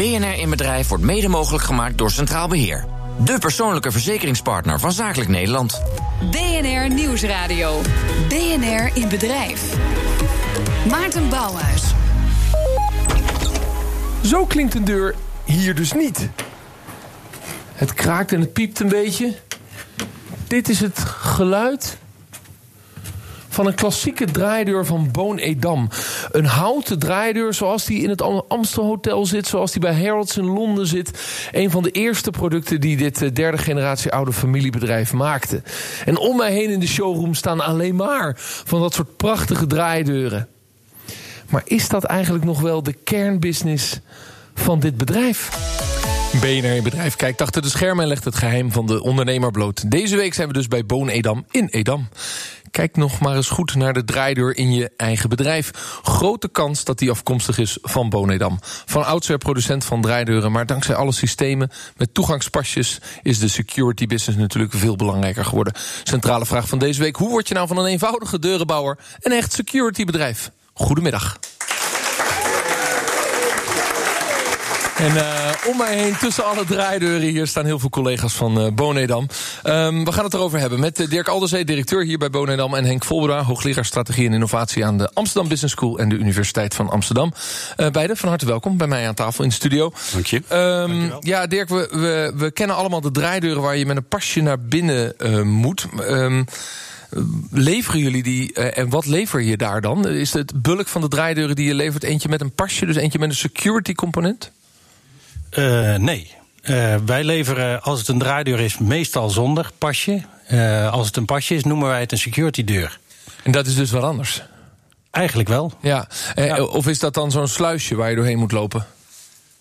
BNR in Bedrijf wordt mede mogelijk gemaakt door Centraal Beheer. De persoonlijke verzekeringspartner van Zakelijk Nederland. BNR Nieuwsradio. BNR in Bedrijf. Maarten Bouwhuis. Zo klinkt een deur hier dus niet. Het kraakt en het piept een beetje. Dit is het geluid van een klassieke draaideur van Boon Edam. Een houten draaideur zoals die in het Amstel Hotel zit, zoals die bij Harrods in Londen zit. Een van de eerste producten die dit eh, derde generatie oude familiebedrijf maakte. En om mij heen in de showroom staan alleen maar van dat soort prachtige draaideuren. Maar is dat eigenlijk nog wel de kernbusiness van dit bedrijf? BNR in Bedrijf kijkt achter de schermen en legt het geheim van de ondernemer bloot. Deze week zijn we dus bij Boon Edam in Edam. Kijk nog maar eens goed naar de draaideur in je eigen bedrijf. Grote kans dat die afkomstig is van Bonedam. Van oudsher producent van draaideuren, maar dankzij alle systemen met toegangspasjes is de security business natuurlijk veel belangrijker geworden. Centrale vraag van deze week: hoe word je nou van een eenvoudige deurenbouwer een echt security bedrijf? Goedemiddag. En uh, om mij heen, tussen alle draaideuren hier, staan heel veel collega's van uh, Bonedam. Um, we gaan het erover hebben met uh, Dirk Alderzee, directeur hier bij Bonedam... en Henk Volbera, hoogleraar strategie en innovatie... aan de Amsterdam Business School en de Universiteit van Amsterdam. beide, van harte welkom bij mij aan tafel in de studio. Dank je. Um, ja, Dirk, we, we, we, kennen allemaal de draaideuren... waar je met een pasje naar binnen moet... Um, leveren jullie die en wat lever je daar dan? Is het bulk van de draaideuren die je levert eentje met een pasje, dus eentje met een security component? Uh, nee. Uh, wij leveren, als het een draaideur is, meestal zonder pasje. Uh, als het een pasje is, noemen wij het een security deur. En dat is dus wat anders? Eigenlijk wel. Ja. ja. Of is dat dan zo'n sluisje waar je doorheen moet lopen?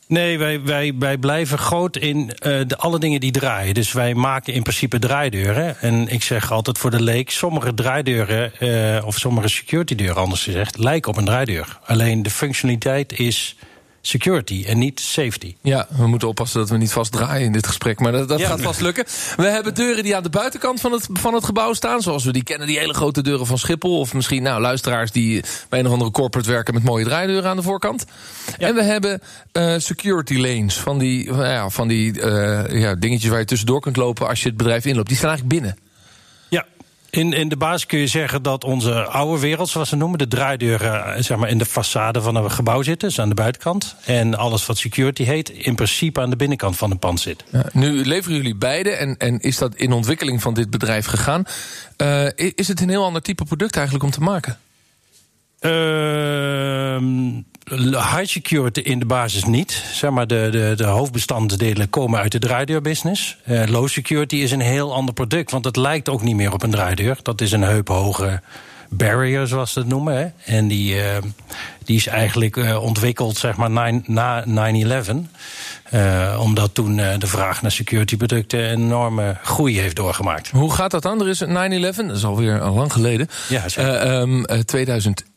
Nee, wij, wij, wij blijven groot in uh, de, alle dingen die draaien. Dus wij maken in principe draaideuren. En ik zeg altijd voor de leek: sommige draaideuren, uh, of sommige security deuren, anders gezegd, lijken op een draaideur. Alleen de functionaliteit is security en niet safety. Ja, we moeten oppassen dat we niet vastdraaien in dit gesprek. Maar dat, dat gaat vast lukken. We hebben deuren die aan de buitenkant van het, van het gebouw staan. Zoals we die kennen, die hele grote deuren van Schiphol. Of misschien nou, luisteraars die bij een of andere corporate werken... met mooie draaideuren aan de voorkant. En we hebben uh, security lanes. Van die, van, ja, van die uh, ja, dingetjes waar je tussendoor kunt lopen als je het bedrijf inloopt. Die staan eigenlijk binnen. In, in de basis kun je zeggen dat onze oude wereld, zoals ze noemen, de draaideuren eh, zeg maar, in de façade van een gebouw zitten, dus aan de buitenkant. En alles wat security heet, in principe aan de binnenkant van een pand zit. Ja, nu leveren jullie beide en, en is dat in ontwikkeling van dit bedrijf gegaan. Uh, is het een heel ander type product eigenlijk om te maken? Uh, high security in de basis niet. Zeg maar de, de, de hoofdbestanddelen komen uit de draaideurbusiness. Uh, low security is een heel ander product, want het lijkt ook niet meer op een draaideur. Dat is een heuphoge barrier, zoals ze het noemen. Hè. En die, uh, die is eigenlijk uh, ontwikkeld zeg maar, na 9-11. Uh, omdat toen de vraag naar security producten een enorme groei heeft doorgemaakt. Hoe gaat dat dan? Er is 9-11, dat is alweer al lang geleden. Ja, zeker. Um, 2001.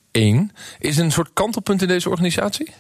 Is een soort kantelpunt in deze organisatie?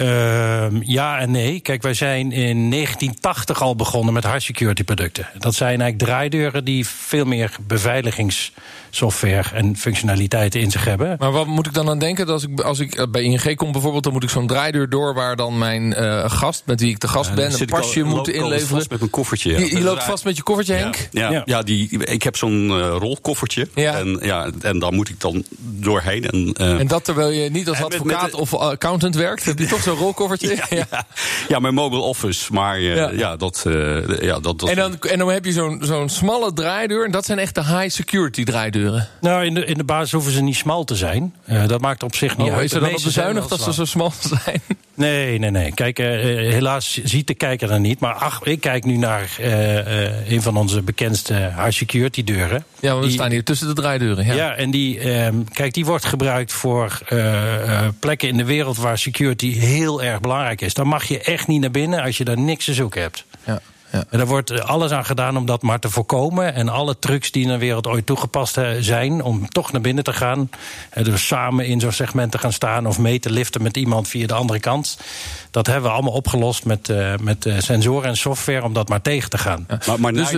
Uh, ja en nee. Kijk, wij zijn in 1980 al begonnen met hard security producten. Dat zijn eigenlijk draaideuren die veel meer beveiligingssoftware en functionaliteiten in zich hebben. Maar wat moet ik dan aan denken? Als ik, als ik bij ING kom bijvoorbeeld, dan moet ik zo'n draaideur door waar dan mijn uh, gast, met wie ik de gast ben, een pasje moet inleveren. vast met een koffertje. Ja. Je, je loopt vast met je koffertje, Henk? Ja, ja, ja. die, ik heb zo'n uh, rolkoffertje. Ja. En, ja, en daar moet ik dan doorheen. En, uh, en dat terwijl je niet als advocaat met, met of accountant werkt, heb je toch zo'n rolkoffertje? Ja, ja. ja, mijn mobile office. Maar uh, ja. ja. dat, uh, ja, dat, dat. En dan, en dan heb je zo'n zo'n smalle draaideur. En dat zijn echt de high security draaideuren. Nou, in de, in de basis hoeven ze niet smal te zijn. Uh, dat maakt op zich niet oh, uit. Is er dan op bezuinigd dat ze zo smal zijn? Nee, nee, nee. Kijk, helaas ziet de kijker er niet. Maar ach, ik kijk nu naar een van onze bekendste high security deuren. Ja, want we die, staan hier tussen de draaideuren. Ja, ja en die, ehm, kijk, die wordt gebruikt voor plekken in de wereld waar security heel erg belangrijk is. Dan mag je echt niet naar binnen als je daar niks te zoeken hebt. Ja. Ja. En daar wordt alles aan gedaan om dat maar te voorkomen. En alle trucs die in de wereld ooit toegepast zijn om toch naar binnen te gaan. Dus samen in zo'n segment te gaan staan of mee te liften met iemand via de andere kant. Dat hebben we allemaal opgelost met, uh, met uh, sensoren en software om dat maar tegen te gaan. Ja. Maar, maar dus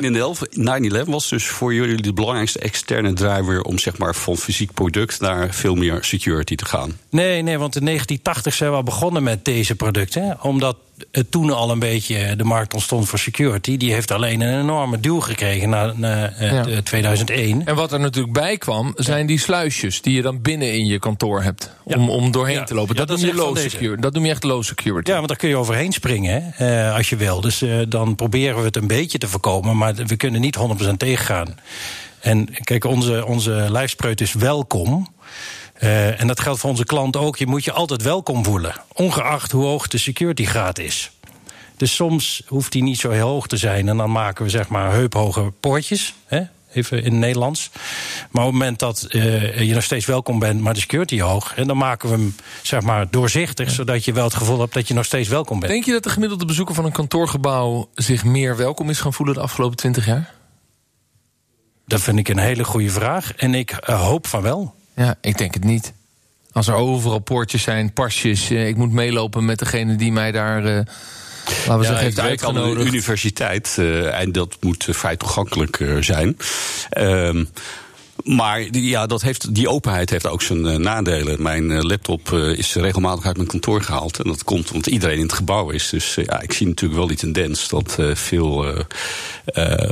9-11 was dus voor jullie de belangrijkste externe driver om zeg maar van fysiek product naar veel meer security te gaan? Nee, nee, want in 1980 zijn we al begonnen met deze producten. Omdat het toen al een beetje de markt ontstond voor security. Die heeft alleen een enorme duw gekregen na, na ja. 2001. En wat er natuurlijk bij kwam, zijn die sluisjes die je dan binnen in je kantoor hebt. Om, om doorheen te lopen. Dat, dat, noem je low security. dat noem je echt low security. Ja, want daar kun je overheen springen uh, als je wil. Dus uh, dan proberen we het een beetje te voorkomen. Maar we kunnen niet 100% tegengaan. En kijk, onze, onze lijfspreut is welkom. Uh, en dat geldt voor onze klant ook. Je moet je altijd welkom voelen, ongeacht hoe hoog de security graad is. Dus soms hoeft die niet zo heel hoog te zijn. En dan maken we zeg maar heuphoge poortjes. Hè? Even in het Nederlands. Maar op het moment dat uh, je nog steeds welkom bent, maar de security hoog. En dan maken we hem zeg maar doorzichtig. Zodat je wel het gevoel hebt dat je nog steeds welkom bent. Denk je dat de gemiddelde bezoeker van een kantoorgebouw zich meer welkom is gaan voelen de afgelopen twintig jaar? Dat vind ik een hele goede vraag. En ik uh, hoop van wel. Ja, ik denk het niet. Als er overal poortjes zijn, pasjes, uh, ik moet meelopen met degene die mij daar. Laten we ja, zeggen, heeft uitgenodigd. aan de universiteit uh, en dat moet vrij toegankelijk zijn. Ehm, maar die, ja, dat heeft, die openheid heeft ook zijn nadelen. Mijn laptop is regelmatig uit mijn kantoor gehaald. En dat komt omdat iedereen in het gebouw is. Dus ja, ik zie natuurlijk wel die tendens dat veel eh,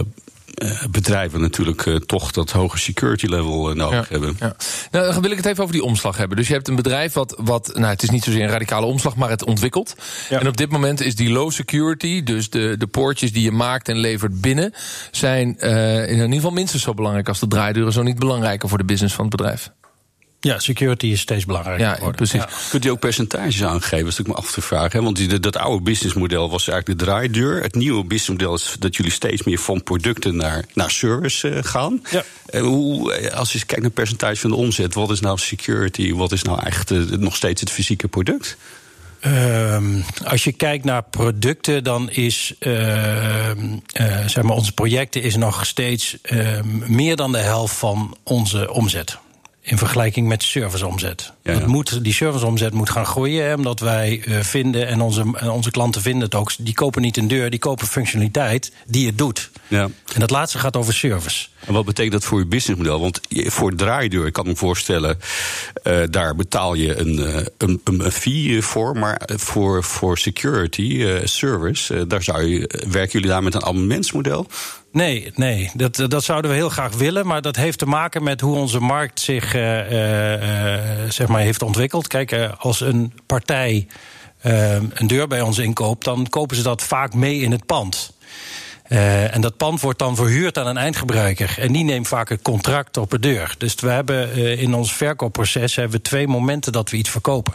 bedrijven natuurlijk uh, toch dat hoge security level uh, nodig hebben. Ja. Nou, dan wil ik het even over die omslag hebben. Dus je hebt een bedrijf wat, wat nou, het is niet zozeer een radicale omslag, maar het ontwikkelt. Ja. En op dit moment is die low security, dus de, de poortjes die je maakt en levert binnen, zijn in ieder geval minstens zo belangrijk als de draaideuren, zo niet belangrijker voor de business van het bedrijf. Ja, security is steeds belangrijker. Ja, precies. Kunt u ook percentages aangeven, als ik me af te vragen? Want dat oude businessmodel was eigenlijk de draaideur. Het nieuwe businessmodel is dat jullie steeds meer van producten naar, naar service uh, gaan. Ja. Uh, hoe, eh, als je kijkt naar percentage van de omzet, wat is nou security? Wat is nou echt uh, nog steeds het fysieke product? Um, als je kijkt naar producten, dan is uh, zeg maar onze projecten is nog steeds meer dan de helft van onze omzet in vergelijking met serviceomzet. Ja, ja. Moet, die serviceomzet moet gaan groeien, omdat wij uh, vinden, en onze, onze klanten vinden het ook, die kopen niet een deur, die kopen functionaliteit die het doet. Ja. En dat laatste gaat over service. En wat betekent dat voor je businessmodel? Want voor draaideur, ik kan me voorstellen, uh, daar betaal je een, uh, een, een fee voor. Maar voor, voor security, uh, service, daar zou je, werken jullie daar met een abonnementsmodel? Nee, nee. Dat, dat zouden we heel graag willen. Maar dat heeft te maken met hoe onze markt zich uh, uh, zeg maar heeft ontwikkeld. Kijk, als een partij een deur bij ons inkoopt, dan kopen ze dat vaak mee in het pand. En dat pand wordt dan verhuurd aan een eindgebruiker. En die neemt vaak het contract op de deur. Dus we hebben in ons verkoopproces hebben we twee momenten dat we iets verkopen.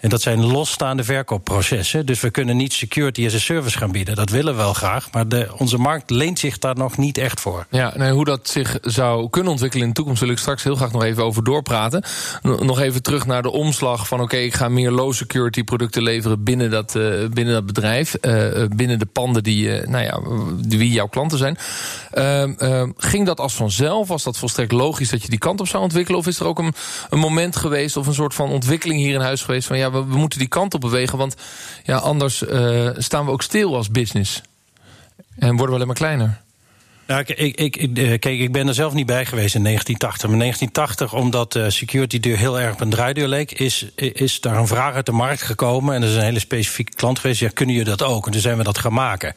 En dat zijn losstaande verkoopprocessen. Dus we kunnen niet security as a service gaan bieden. Dat willen we wel graag. Maar de, onze markt leent zich daar nog niet echt voor. Ja, nee, hoe dat zich zou kunnen ontwikkelen in de toekomst... wil ik straks heel graag nog even over doorpraten. Nog even terug naar de omslag van... oké, ik ga meer low security producten leveren binnen dat, uh, binnen dat bedrijf. Uh, binnen de panden die, nou ja, die jouw klanten zijn. Ehm, ging dat als vanzelf? Was dat volstrekt logisch dat je die kant op zou ontwikkelen? Of is er ook een, een moment geweest of een soort van ontwikkeling hier in huis geweest... van ja, we, moeten die kant op bewegen. Want ja, anders uh, staan we ook stil als business. En worden we alleen maar kleiner. Nou, ik, ik, ik, eh, kijk, ik ben er zelf niet bij geweest in 1980. Maar 1980, omdat uh, security deur heel erg op een draaideur leek, is, is daar een vraag uit de markt gekomen. En er is een hele specifieke klant geweest. Ja, kunnen jullie dat ook? En toen zijn we dat gaan maken.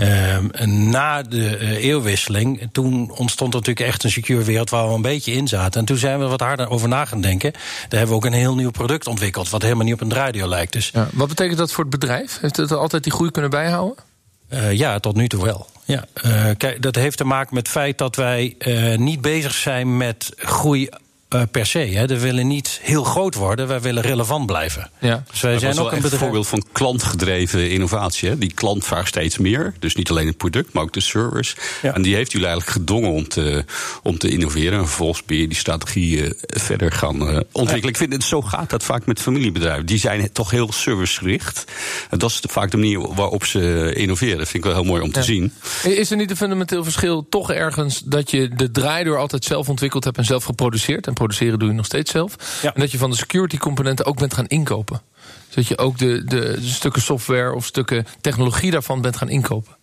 Uh, na de uh, eeuwwisseling, toen ontstond er natuurlijk echt een secure wereld waar we een beetje in zaten. En toen zijn we wat harder over na gaan denken. Daar hebben we ook een heel nieuw product ontwikkeld, wat helemaal niet op een draaideur lijkt. Dus, ja, wat betekent dat voor het bedrijf? Heeft het altijd die groei kunnen bijhouden? Uh, ja, tot nu toe wel. Ja, uh, kijk, dat heeft te maken met het feit dat wij uh, niet bezig zijn met groei uh, per se. Hè. We willen niet heel groot worden, wij willen relevant blijven. Ja. Dus wij zijn ook een bedrijf. voorbeeld van klantgedreven innovatie. Hè. Die klant vraagt steeds meer. Dus niet alleen het product, maar ook de service. Ja. En die heeft jullie eigenlijk gedwongen om te, om te innoveren. En vervolgens ben je die strategie uh, verder gaan uh, ontwikkelen. Ja. Ik vind het zo gaat dat vaak met familiebedrijven. Die zijn toch heel servicegericht. En dat is vaak de manier waarop ze innoveren. Dat vind ik wel heel mooi om te zien. Is er niet een fundamenteel verschil toch ergens dat je de draaideur altijd zelf ontwikkeld hebt en zelf geproduceerd? En produceren doe je nog steeds zelf. Ja. En dat je van de security componenten ook bent gaan inkopen. Zodat je ook de, de, de stukken software of stukken technologie daarvan bent gaan inkopen.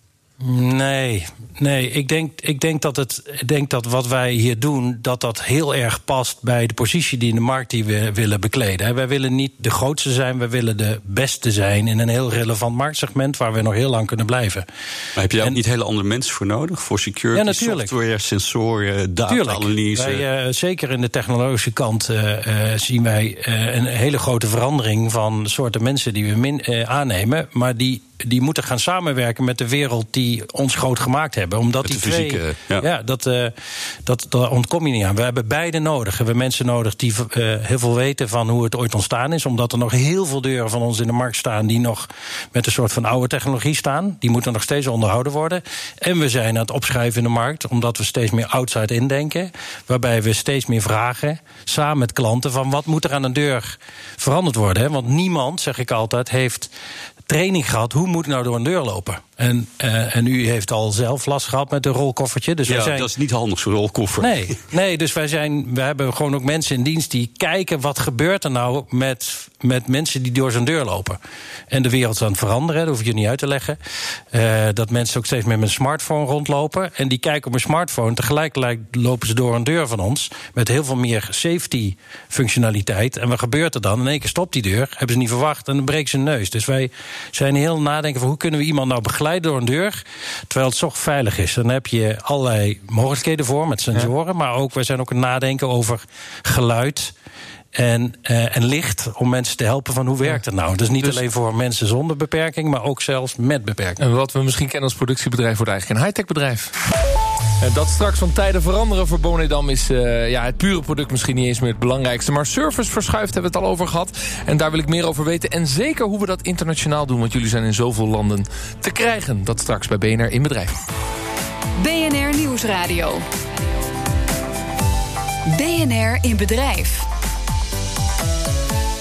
Nee, nee. Ik denk, ik denk, dat het, ik denk dat wat wij hier doen, dat dat heel erg past bij de positie die in de markt die we willen bekleden. Wij willen niet de grootste zijn, we willen de beste zijn in een heel relevant marktsegment waar we nog heel lang kunnen blijven. Maar heb je daar ook niet hele andere mensen voor nodig? Voor security, ja, natuurlijk. software, sensoren, data-analyse? Wij, uh, zeker in de technologische kant uh, uh, zien wij een hele grote verandering van soorten mensen die we min, aannemen, maar die die moeten gaan samenwerken met de wereld die ons groot gemaakt hebben. Omdat met die de twee. Fysieke, ja. ja, dat, uh, dat, daar ontkom je niet aan. We hebben beide nodig. We hebben mensen nodig die uh, heel veel weten van hoe het ooit ontstaan is. Omdat er nog heel veel deuren van ons in de markt staan die nog met een soort van oude technologie staan. Die moeten nog steeds onderhouden worden. En we zijn aan het opschrijven in de markt, omdat we steeds meer outside indenken. Waarbij we steeds meer vragen, samen met klanten, van wat moet er aan een deur veranderd worden. Hè? Want niemand, zeg ik altijd, heeft training gehad. Hoe moet ik nou door een deur lopen? En, uh, en u heeft al zelf last gehad met een rolkoffertje. Dus ja, wij zijn... dat is niet handig, zo'n rolkoffer. Nee, nee, dus wij, zijn, we hebben gewoon ook mensen in dienst die kijken... wat gebeurt er nou met, met mensen die door zo'n deur lopen. En de wereld is aan het veranderen, dat hoef ik je niet uit te leggen. Uh, dat mensen ook steeds meer met een smartphone rondlopen. En die kijken op een smartphone. Tegelijkertijd lopen ze door een deur van ons... met heel veel meer safety-functionaliteit. En wat gebeurt er dan? In één keer stopt die deur, hebben ze niet verwacht... en dan breekt ze neus. Dus wij zijn heel nadenken van hoe kunnen we iemand nou begeleiden door een deur, terwijl het toch veilig is. Dan heb je allerlei mogelijkheden voor met sensoren, ja. maar ook wij zijn ook aan het nadenken over geluid. En, uh, en licht om mensen te helpen van hoe werkt het nou. Dus niet dus, alleen voor mensen zonder beperking, maar ook zelfs met beperking. En wat we misschien kennen als productiebedrijf wordt eigenlijk een high-tech bedrijf. En dat straks van tijden veranderen voor Bonedam is uh, ja, het pure product misschien niet eens meer het belangrijkste. Maar service verschuift hebben we het al over gehad. En daar wil ik meer over weten. En zeker hoe we dat internationaal doen. Want jullie zijn in zoveel landen te krijgen. Dat straks bij BNR in bedrijf. BNR Nieuwsradio. BNR in bedrijf.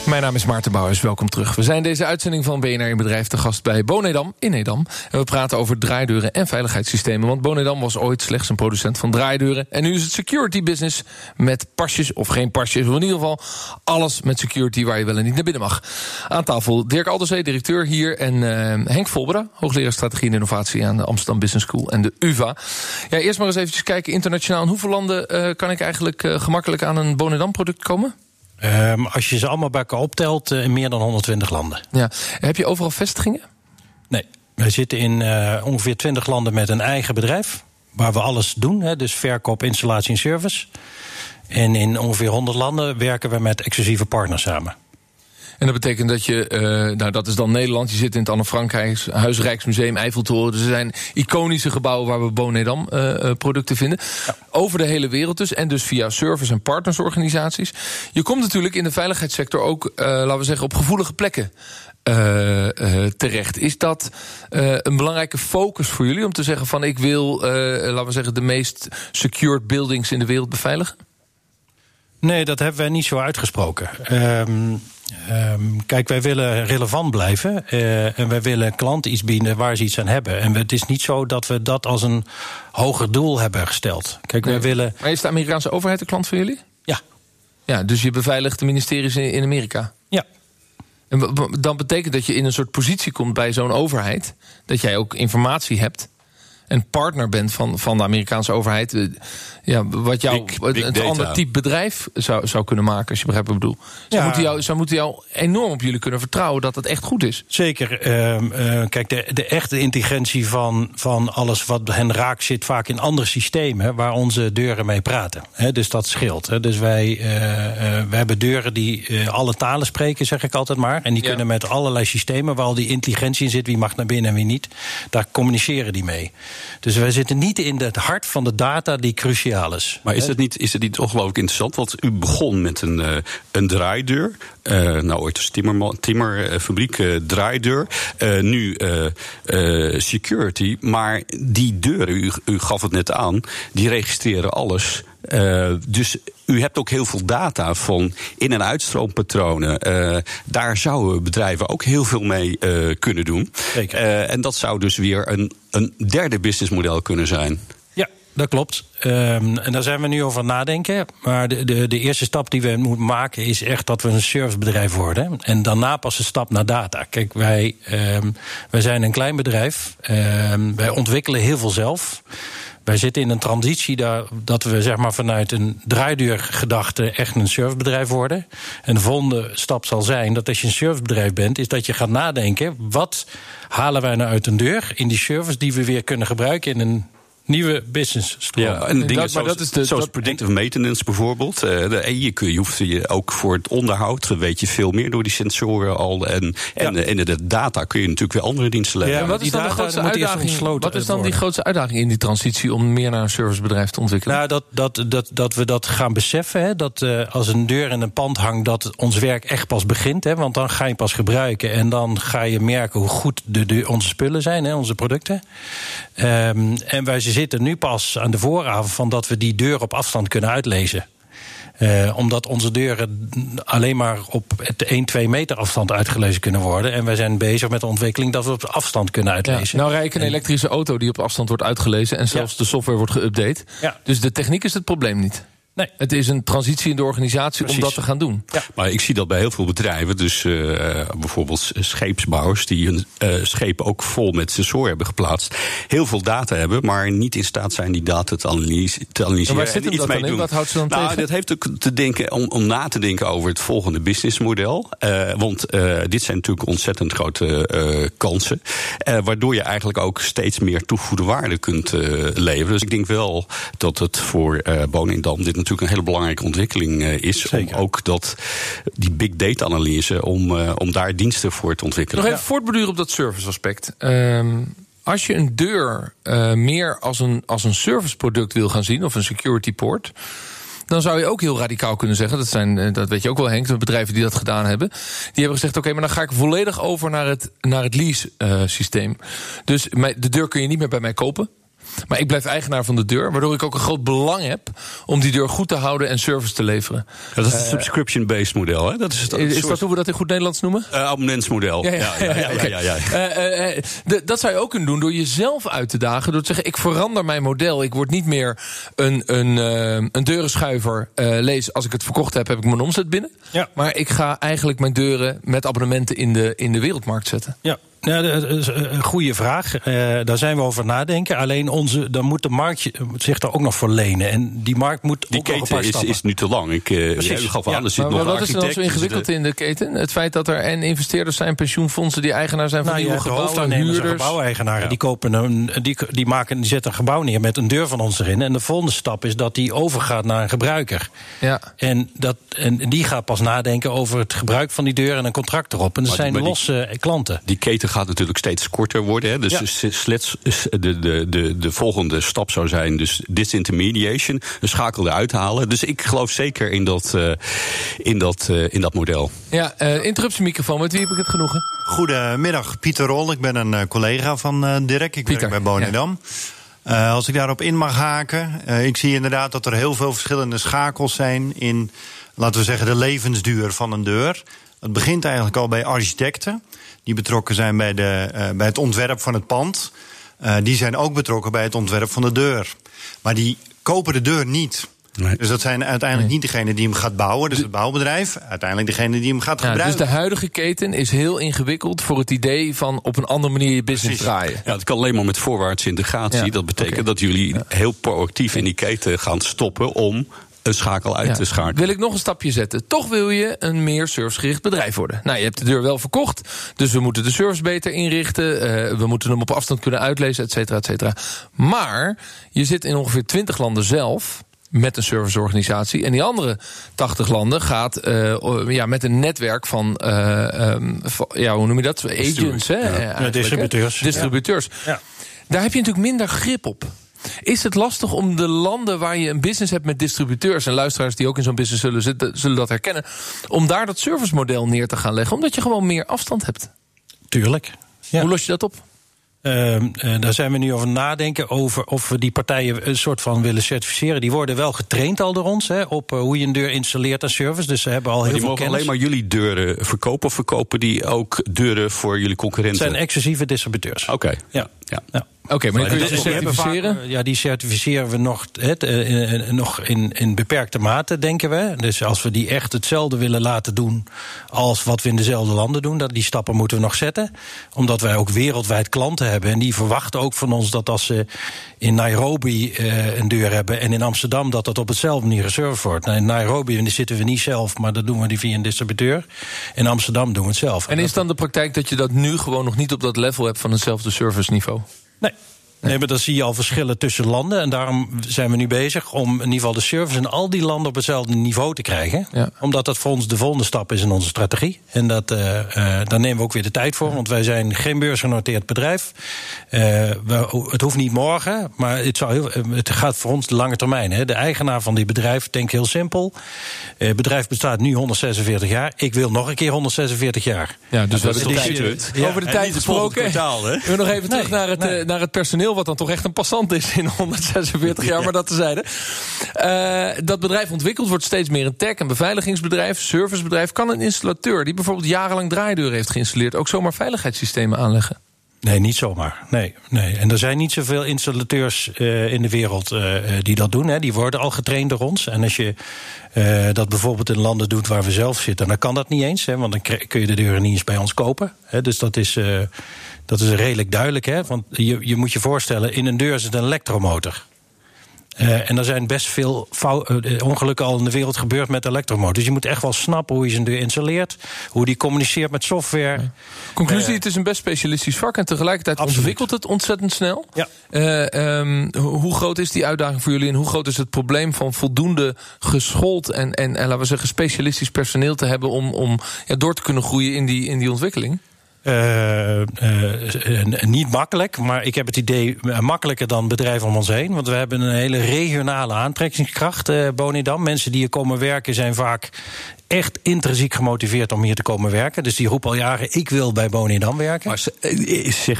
Mijn naam is Maarten Bouwers, welkom terug. We zijn deze uitzending van BNR in Bedrijf te gast bij Bonedam in Edam. En we praten over draaideuren en veiligheidssystemen. Want Bonedam was ooit slechts een producent van draaideuren. En nu is het security business met pasjes of geen pasjes. In ieder geval alles met security waar je wel en niet naar binnen mag. Aan tafel Dirk Alderzee, directeur hier. En uh, Henk Volbera, hoogleraar strategie en innovatie aan de Amsterdam Business School en de UvA. Ja, eerst maar eens eventjes kijken internationaal. In hoeveel landen uh, kan ik eigenlijk uh, gemakkelijk aan een Bonedam product komen? Um, als je ze allemaal bij elkaar optelt, uh, in meer dan 120 landen. Ja. Heb je overal vestigingen? Nee. Wij zitten in uh, ongeveer 20 landen met een eigen bedrijf. Waar we alles doen. Hè, dus verkoop, installatie en service. En in ongeveer 100 landen werken we met exclusieve partners samen. En dat betekent dat je, uh, nou dat is dan Nederland, je zit in het Anne Frankhuis, Huis Rijksmuseum, Eiffeltoren. Dus er zijn iconische gebouwen waar we Bonedam uh, producten vinden. Ja. Over de hele wereld dus. En dus via service- en partnersorganisaties. Je komt natuurlijk in de veiligheidssector ook, uh, laten we zeggen, op gevoelige plekken. Terecht. Is dat een belangrijke focus voor jullie om te zeggen van ik wil, laten we zeggen, de meest secured buildings in de wereld beveiligen? Nee, dat hebben wij niet zo uitgesproken. Um, Um, kijk, wij willen relevant blijven. Uh, en wij willen klanten iets bieden waar ze iets aan hebben. En het is niet zo dat we dat als een hoger doel hebben gesteld. Kijk, nee. wij willen. Maar is de Amerikaanse overheid de klant van jullie? Ja. Ja, dus je beveiligt de ministeries in, in Amerika? Ja. En dan betekent dat je in een soort positie komt bij zo'n overheid. Dat jij ook informatie hebt een partner bent van, van de Amerikaanse overheid. Ja, wat jou big, big een ander type bedrijf zou, zou kunnen maken, als je begrijpt wat ik bedoel. Ze, ja. moeten jou, ze moeten jou enorm op jullie kunnen vertrouwen dat het echt goed is. Zeker. Uh, uh, kijk, de, de echte intelligentie van, van alles wat hen raakt, zit vaak in andere systemen waar onze deuren mee praten. He, dus dat scheelt. He. Dus wij, uh, wij hebben deuren die alle talen spreken, zeg ik altijd maar. En die ja. kunnen met allerlei systemen waar al die intelligentie in zit, wie mag naar binnen en wie niet, daar communiceren die mee. Dus wij zitten niet in het hart van de data die cruciaal is. Maar is het niet, is het niet ongelooflijk interessant? Want u begon met een, uh, een draaideur. Uh, nou, ooit als timmerman, timmerfabriek, uh, draaideur. nu security. Maar die deuren, u, u gaf het net aan, die registreren alles. Uh, dus u hebt ook heel veel data van in- en uitstroompatronen. Uh, daar zouden bedrijven ook heel veel mee uh, kunnen doen. Zeker. en dat zou dus weer een, een derde businessmodel kunnen zijn. Ja, dat klopt. Um, en daar zijn we nu over aan nadenken. Maar de, de, de eerste stap die we moeten maken is echt dat we een servicebedrijf worden. En daarna pas de stap naar data. Kijk, wij, um, wij zijn een klein bedrijf. Um, wij ontwikkelen heel veel zelf. Wij zitten in een transitie daar, dat we zeg maar, vanuit een draaideurgedachte echt een servicebedrijf worden. En de volgende stap zal zijn dat als je een servicebedrijf bent, is dat je gaat nadenken: wat halen wij nou uit een deur in die service die we weer kunnen gebruiken in een nieuwe business stroom. Ja, en dingen dat, zoals, dat is de, zoals dat, predictive maintenance bijvoorbeeld. Uh, de, je, je hoeft je ook voor het onderhoud, weet je veel meer door die sensoren al. En, en, ja. en de data kun je natuurlijk weer andere diensten leggen. Ja, wat is dan de grootste uitdaging? Wat is dan die grootste uitdaging in die transitie om meer naar een servicebedrijf te ontwikkelen? Nou, dat, dat, dat, dat we dat gaan beseffen. Hè, dat uh, als een deur in een pand hangt, dat ons werk echt pas begint. Hè, want dan ga je pas gebruiken en dan ga je merken hoe goed de, de, onze spullen zijn, hè, onze producten. Um, en wij zitten nu pas aan de vooravond van dat we die deur op afstand kunnen uitlezen. Uh, omdat onze deuren alleen maar op 1, 2 meter afstand uitgelezen kunnen worden. En wij zijn bezig met de ontwikkeling dat we op afstand kunnen uitlezen. Ja, nou rijd ik een elektrische auto die op afstand wordt uitgelezen. En zelfs ja. de software wordt geüpdate. Ja. Dus de techniek is het probleem niet. Nee. Het is een transitie in de organisatie Precies. om dat te gaan doen. Ja. Maar ik zie dat bij heel veel bedrijven. Dus uh, bijvoorbeeld scheepsbouwers die hun uh, schepen ook vol met sensoren hebben geplaatst. Heel veel data hebben, maar niet in staat zijn die data te, analyse, te analyseren. En waar zit dat dan in? Wat houdt ze dan nou, tegen? Dat heeft ook te denken, om, om na te denken over het volgende businessmodel. Uh, want uh, dit zijn natuurlijk ontzettend grote uh, kansen. Uh, waardoor je eigenlijk ook steeds meer toegevoegde waarde kunt uh, leveren. Dus ik denk wel dat het voor uh, Boningdam dit natuurlijk een hele belangrijke ontwikkeling uh, is. Zeker. Om ook dat, die big data analyse, om, uh, om daar diensten voor te ontwikkelen. Nog even ja. voortborduren op dat service aspect. Um, als je een deur uh, meer als een, als een serviceproduct wil gaan zien, of een security port. Dan zou je ook heel radicaal kunnen zeggen, dat, zijn, dat weet je ook wel Henk, de bedrijven die dat gedaan hebben. Die hebben gezegd, oké, okay, maar dan ga ik volledig over naar het, naar het lease uh, systeem. Dus de deur kun je niet meer bij mij kopen. Maar ik blijf eigenaar van de deur, waardoor ik ook een groot belang heb om die deur goed te houden en service te leveren. Ja, dat is het uh, subscription-based model, hè? Dat is, het, is soort... dat hoe we dat in goed Nederlands noemen? Uh, abonnementsmodel. Ja, ja, ja. ja, okay. ja, ja uh, de, dat zou je ook kunnen doen door jezelf uit te dagen. Door te zeggen, ik verander mijn model. Ik word niet meer een, een, een deurenschuiver. lees, als ik het verkocht heb, heb ik mijn omzet binnen. Ja. Maar ik ga eigenlijk mijn deuren met abonnementen in de, in de wereldmarkt zetten. Ja. Ja, dat is een goede vraag. Uh, daar zijn we over nadenken. Alleen onze, dan moet de markt zich daar ook nog voor lenen. En die markt moet die ook keten nog is, is nu te lang. Ik uh, Precies. Ja, gaf aan, er zit maar nog wat is er dan zo ingewikkeld de... in de keten? Het feit dat er en investeerders zijn, pensioenfondsen die eigenaar zijn van nou, nieuwe gebouwen, huurders. gebouweigenaren ja. die kopen een, die, die maken, die zetten een gebouw neer met een deur van ons erin. En de volgende stap is dat die overgaat naar een gebruiker. Ja. En, dat, en die gaat pas nadenken over het gebruik van die deur en een contract erop. En dat zijn die, losse klanten. Die keten gaat natuurlijk steeds korter worden. Hè? Dus, Ja. slechts de, de, de, de volgende stap zou zijn dus disintermediation, een schakel eruit halen. Dus ik geloof zeker in dat, uh, in dat, uh, in dat model. Ja, uh, interruptiemicrofoon, met wie heb ik het genoegen? Goedemiddag, Pieter Rol. Ik ben een collega van uh, Dirk. Ik Pieter, werk bij Bonedam. Ja. Uh, als ik daarop in mag haken. Uh, ik zie inderdaad dat er heel veel verschillende schakels zijn in, laten we zeggen, de levensduur van een deur. Het begint eigenlijk al bij architecten die betrokken zijn bij, de, uh, bij het ontwerp van het pand. Uh, die zijn ook betrokken bij het ontwerp van de deur. Maar die kopen de deur niet. Nee. Dus dat zijn uiteindelijk niet degene die hem gaat bouwen, dus het bouwbedrijf. Uiteindelijk degene die hem gaat Ja, gebruiken. dus de huidige keten is heel ingewikkeld voor het idee van op een andere manier je business Precies. draaien. Ja, het kan alleen maar met voorwaartse integratie. Ja, Dat betekent dat jullie Ja. heel proactief in die keten gaan stoppen om een schakel uit Ja. te schakelen. Wil ik nog een stapje zetten? Toch wil je een meer servicegericht bedrijf worden. Nou, je hebt de deur wel verkocht, dus we moeten de service beter inrichten. Uh, we moeten hem op afstand kunnen uitlezen, et cetera, et cetera. Maar je zit in ongeveer 20 landen zelf met een serviceorganisatie. En die andere 80 landen gaat uh, ja, met een netwerk van, uh, um, van, ja, hoe noem je dat? Agents, hè? Ja, distributeurs. Hè? Distributeurs. Ja. Daar heb je natuurlijk minder grip op. Is het lastig om de landen waar je een business hebt met distributeurs... en luisteraars die ook in zo'n business zullen zitten, zullen dat herkennen... om daar dat servicemodel neer te gaan leggen? Omdat je gewoon meer afstand hebt. Tuurlijk. Ja. Hoe los je dat op? Ehm, eh, daar zijn we nu over nadenken over of we die partijen een soort van willen certificeren. Die worden wel getraind al door ons hè, op eh, hoe je een deur installeert en service. Dus ze hebben al Maar heel die veel mogen kennis. alleen maar jullie deuren verkopen of verkopen die ook deuren voor jullie Het concurrenten? zijn exclusieve distributeurs. Oké. Ja. Ja. Ja. Oké, maar dan kun je die certificeren. vaak, ja, die certificeren we nog, het, eh, nog in, in beperkte mate, denken we. Dus als we die echt hetzelfde willen laten doen als wat we in dezelfde landen doen, dat die stappen moeten we nog zetten. Omdat wij ook wereldwijd klanten hebben. En die verwachten ook van ons dat als ze in Nairobi eh, een deur hebben en in Amsterdam, dat dat op hetzelfde manier geserved wordt. Nou, in Nairobi zitten we niet zelf, maar dat doen we die via een distributeur. In Amsterdam doen we het zelf. En is dan de praktijk dat je dat nu gewoon nog niet op dat level hebt van hetzelfde serviceniveau? Nee. Nee, maar dan zie je al verschillen tussen landen. En daarom zijn we nu bezig om in ieder geval de service in al die landen op hetzelfde niveau te krijgen. Ja. Omdat dat voor ons de volgende stap is in onze strategie. En dat, eh, daar nemen we ook weer de tijd voor. Want wij zijn geen beursgenoteerd bedrijf. Eh, we- het hoeft niet morgen, maar het, zou heel, het gaat voor ons de lange termijn. Hè. De eigenaar van dit bedrijf denkt heel simpel. Het bedrijf bestaat nu 146 jaar. Ik wil nog een keer 146 jaar. Ja, dus we hebben ja. over de tijd het gesproken. kwartaal, hè? We nog even terug Nee, naar het, nee. naar het personeel, wat dan toch echt een passant is in 146 jaar, maar dat tezijde. Eh dat bedrijf ontwikkeld wordt steeds meer een tech- en beveiligingsbedrijf, servicebedrijf. Kan een installateur die bijvoorbeeld jarenlang draaideuren heeft geïnstalleerd ook zomaar veiligheidssystemen aanleggen? Nee, niet zomaar. Nee, nee. En er zijn niet zoveel installateurs eh, in de wereld eh, die dat doen. Hè. Die worden al getraind door ons. En als je dat bijvoorbeeld in landen doet waar we zelf zitten, dan kan dat niet eens. Hè, want dan kun je de deuren niet eens bij ons kopen. Hè. Dus dat is, dat is redelijk duidelijk. Hè. Want je, je moet je voorstellen, in een deur zit een elektromotor. Eh, en er zijn best veel eh, ongelukken al in de wereld gebeurd met elektromotors. Dus je moet echt wel snappen hoe je zijn deur installeert. Hoe die communiceert met software. Conclusie, Eh, het is een best specialistisch vak en tegelijkertijd Absoluut. ontwikkelt het ontzettend snel. Ja. Eh, ehm, ho- hoe groot is die uitdaging voor jullie en hoe groot is het probleem van voldoende geschoold en, en, en laten we zeggen specialistisch personeel te hebben om, om ja, door te kunnen groeien in die, in die ontwikkeling? Eh, eh, eh, niet makkelijk, maar ik heb het idee makkelijker dan bedrijven om ons heen. Want we hebben een hele regionale aantrekkingskracht, eh Bonidam. Mensen die hier komen werken zijn vaak echt intrinsiek gemotiveerd om hier te komen werken. Dus die roepen al jaren, ik wil bij Bonidam werken. Maar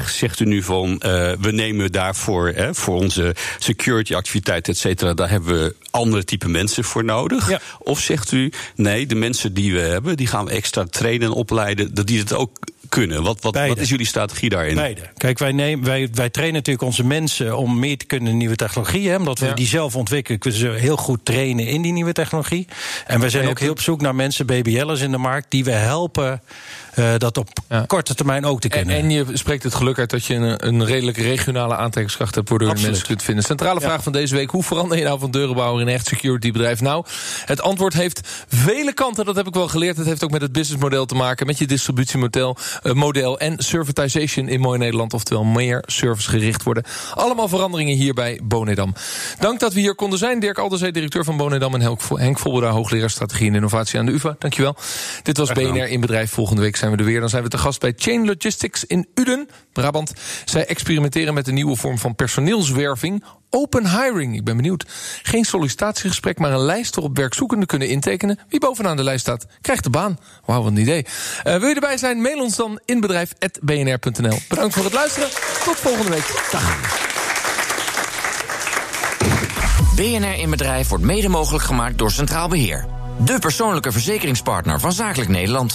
zegt u nu van, we nemen daarvoor, hè, voor onze security activiteit, et cetera, daar hebben we andere type mensen voor nodig? Ja. Of zegt u, nee, de mensen die we hebben, die gaan we extra trainen en opleiden, dat die het ook kunnen? Wat, wat, wat is jullie strategie daarin? Beide. Kijk, wij, nemen, wij, wij trainen natuurlijk onze mensen om meer te kunnen in nieuwe technologie. Hè, omdat we Ja. die zelf ontwikkelen, kunnen ze heel goed trainen in die nieuwe technologie. En wij zijn ook heel op zoek naar mensen, BBL'ers in de markt, die we helpen dat op Ja. korte termijn ook te En, kunnen. en je spreekt het geluk uit dat je een, een redelijk regionale aantrekkingskracht hebt, waardoor je mensen kunt vinden. Centrale vraag van deze week: hoe verander je nou van deurenbouwer in een echt security bedrijf? Nou, het antwoord heeft vele kanten, dat heb ik wel geleerd. Het heeft ook met het businessmodel te maken, met je distributiemodel eh, model en servitization in mooi Nederland, oftewel meer servicegericht worden. Allemaal veranderingen hier bij Bonedam. Dank dat we hier konden zijn. Dirk Alderzee, directeur van Bonedam en Henk Vo- Henk Volberda, hoogleraar strategie en innovatie aan de UvA. Dankjewel. Dit was. BNR in bedrijf. Volgende week zijn we er weer. Dan zijn we te gast bij Chain Logistics in Uden, Brabant. Zij experimenteren met een nieuwe vorm van personeelswerving. Open hiring. Ik ben benieuwd. Geen sollicitatiegesprek, maar een lijst waarop werkzoekenden kunnen intekenen. Wie bovenaan de lijst staat, krijgt de baan. Wauw, wat een idee. Eh, wil je erbij zijn? Mail ons dan inbedrijf.bnr.nl. Bedankt voor het luisteren. Tot volgende week. Dag. BNR in Bedrijf wordt mede mogelijk gemaakt door Centraal Beheer. De persoonlijke verzekeringspartner van Zakelijk Nederland.